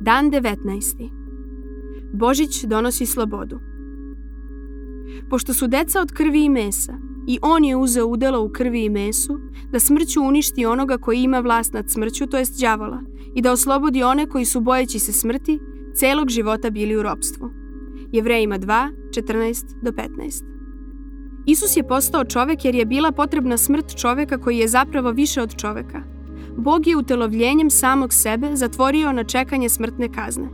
Dan 19. Božić donosi slobodu. Pošto su deca od krvi i mesa, i on je uzeo udelo u krvi i mesu, da smrću uništi onoga koji ima vlast nad smrću, to jest đavola, i da oslobodi one koji su bojeći se smrti, celog života bili u ropstvu. Jevrejima 2, 14 do 15. Isus je postao čovek jer je bila potrebna smrt čoveka koji je zapravo više od čoveka. Bog je utelovljenjem samog sebe zatvorio na čekanje smrtne kazne.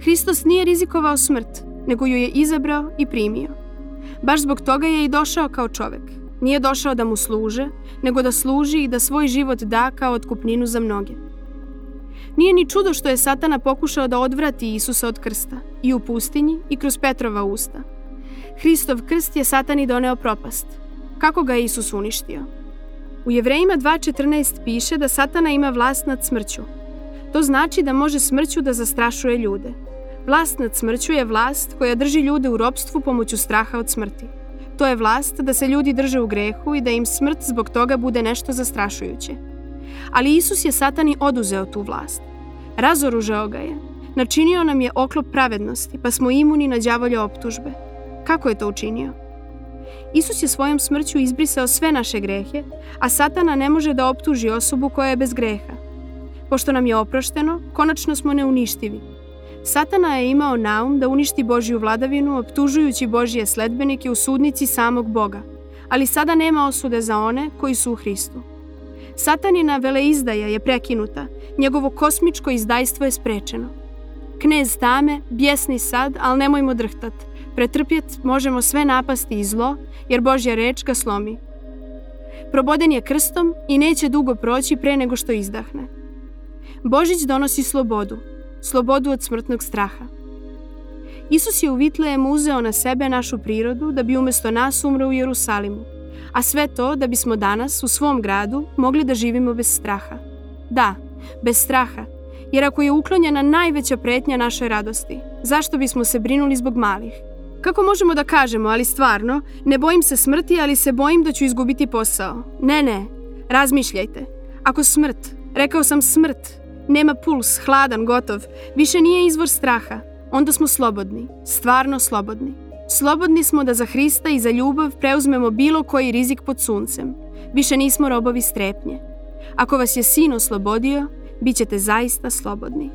Hristos nije rizikovao smrt, nego ju je izabrao i primio. Baš zbog toga je i došao kao čovek. Nije došao da mu služe, nego da služi i da svoj život da kao otkupninu za mnoge. Nije ni čudo što je Satana pokušao da odvrati Isusa od krsta, i u pustinji i kroz Petrova usta. Hristov krst je Satani doneo propast. Kako ga je Isus uništio? U Jevrejima 2.14 piše da Satana ima vlast nad smrću. To znači da može smrću da zastrašuje ljude. Vlast nad smrću je vlast koja drži ljude u ropstvu pomoću straha od smrti. To je vlast da se ljudi drže u grehu i da im smrt zbog toga bude nešto zastrašujuće. Ali Isus je satani oduzeo tu vlast. Razoružao ga je. Načinio nam je oklop pravednosti, pa smo imuni na đavolje optužbe. Kako je to učinio? Isus je svojom smrću izbrisao sve naše grehe, a satana ne može da optuži osobu koja je bez greha. Pošto nam je oprošteno, konačno smo neuništivi. Satana je imao naum da uništi Božju vladavinu, optužujući Božje sledbenike u sudnici samog Boga, ali sada nema osude za one koji su u Hristu. Satanina veleizdaja je prekinuta, njegovo kosmičko izdajstvo je sprečeno. Knez tame, bjesni sad, ali nemojmo drhtat. Pretrpjet možemo sve napasti i zlo, jer Božja reč ga slomi. Proboden je krstom i neće dugo proći pre nego što izdahne. Božić donosi slobodu, slobodu od smrtnog straha. Isus je u Vitlejemu uzeo na sebe našu prirodu da bi umesto nas umro u Jerusalimu, a sve to da bismo danas u svom gradu mogli da živimo bez straha. Da, bez straha, jer ako je uklonjena najveća pretnja našoj radosti, zašto bismo se brinuli zbog malih? Kako možemo da kažemo, ali stvarno, ne bojim se smrti, ali se bojim da ću izgubiti posao? Ne, ne, razmišljajte. Ako smrt, rekao sam smrt, nema puls, hladan, gotov, više nije izvor straha, onda smo slobodni, stvarno slobodni. Slobodni smo da za Hrista i za ljubav preuzmemo bilo koji rizik pod suncem. Više nismo robovi strepnje. Ako vas je sin oslobodio, bit ćete zaista slobodni.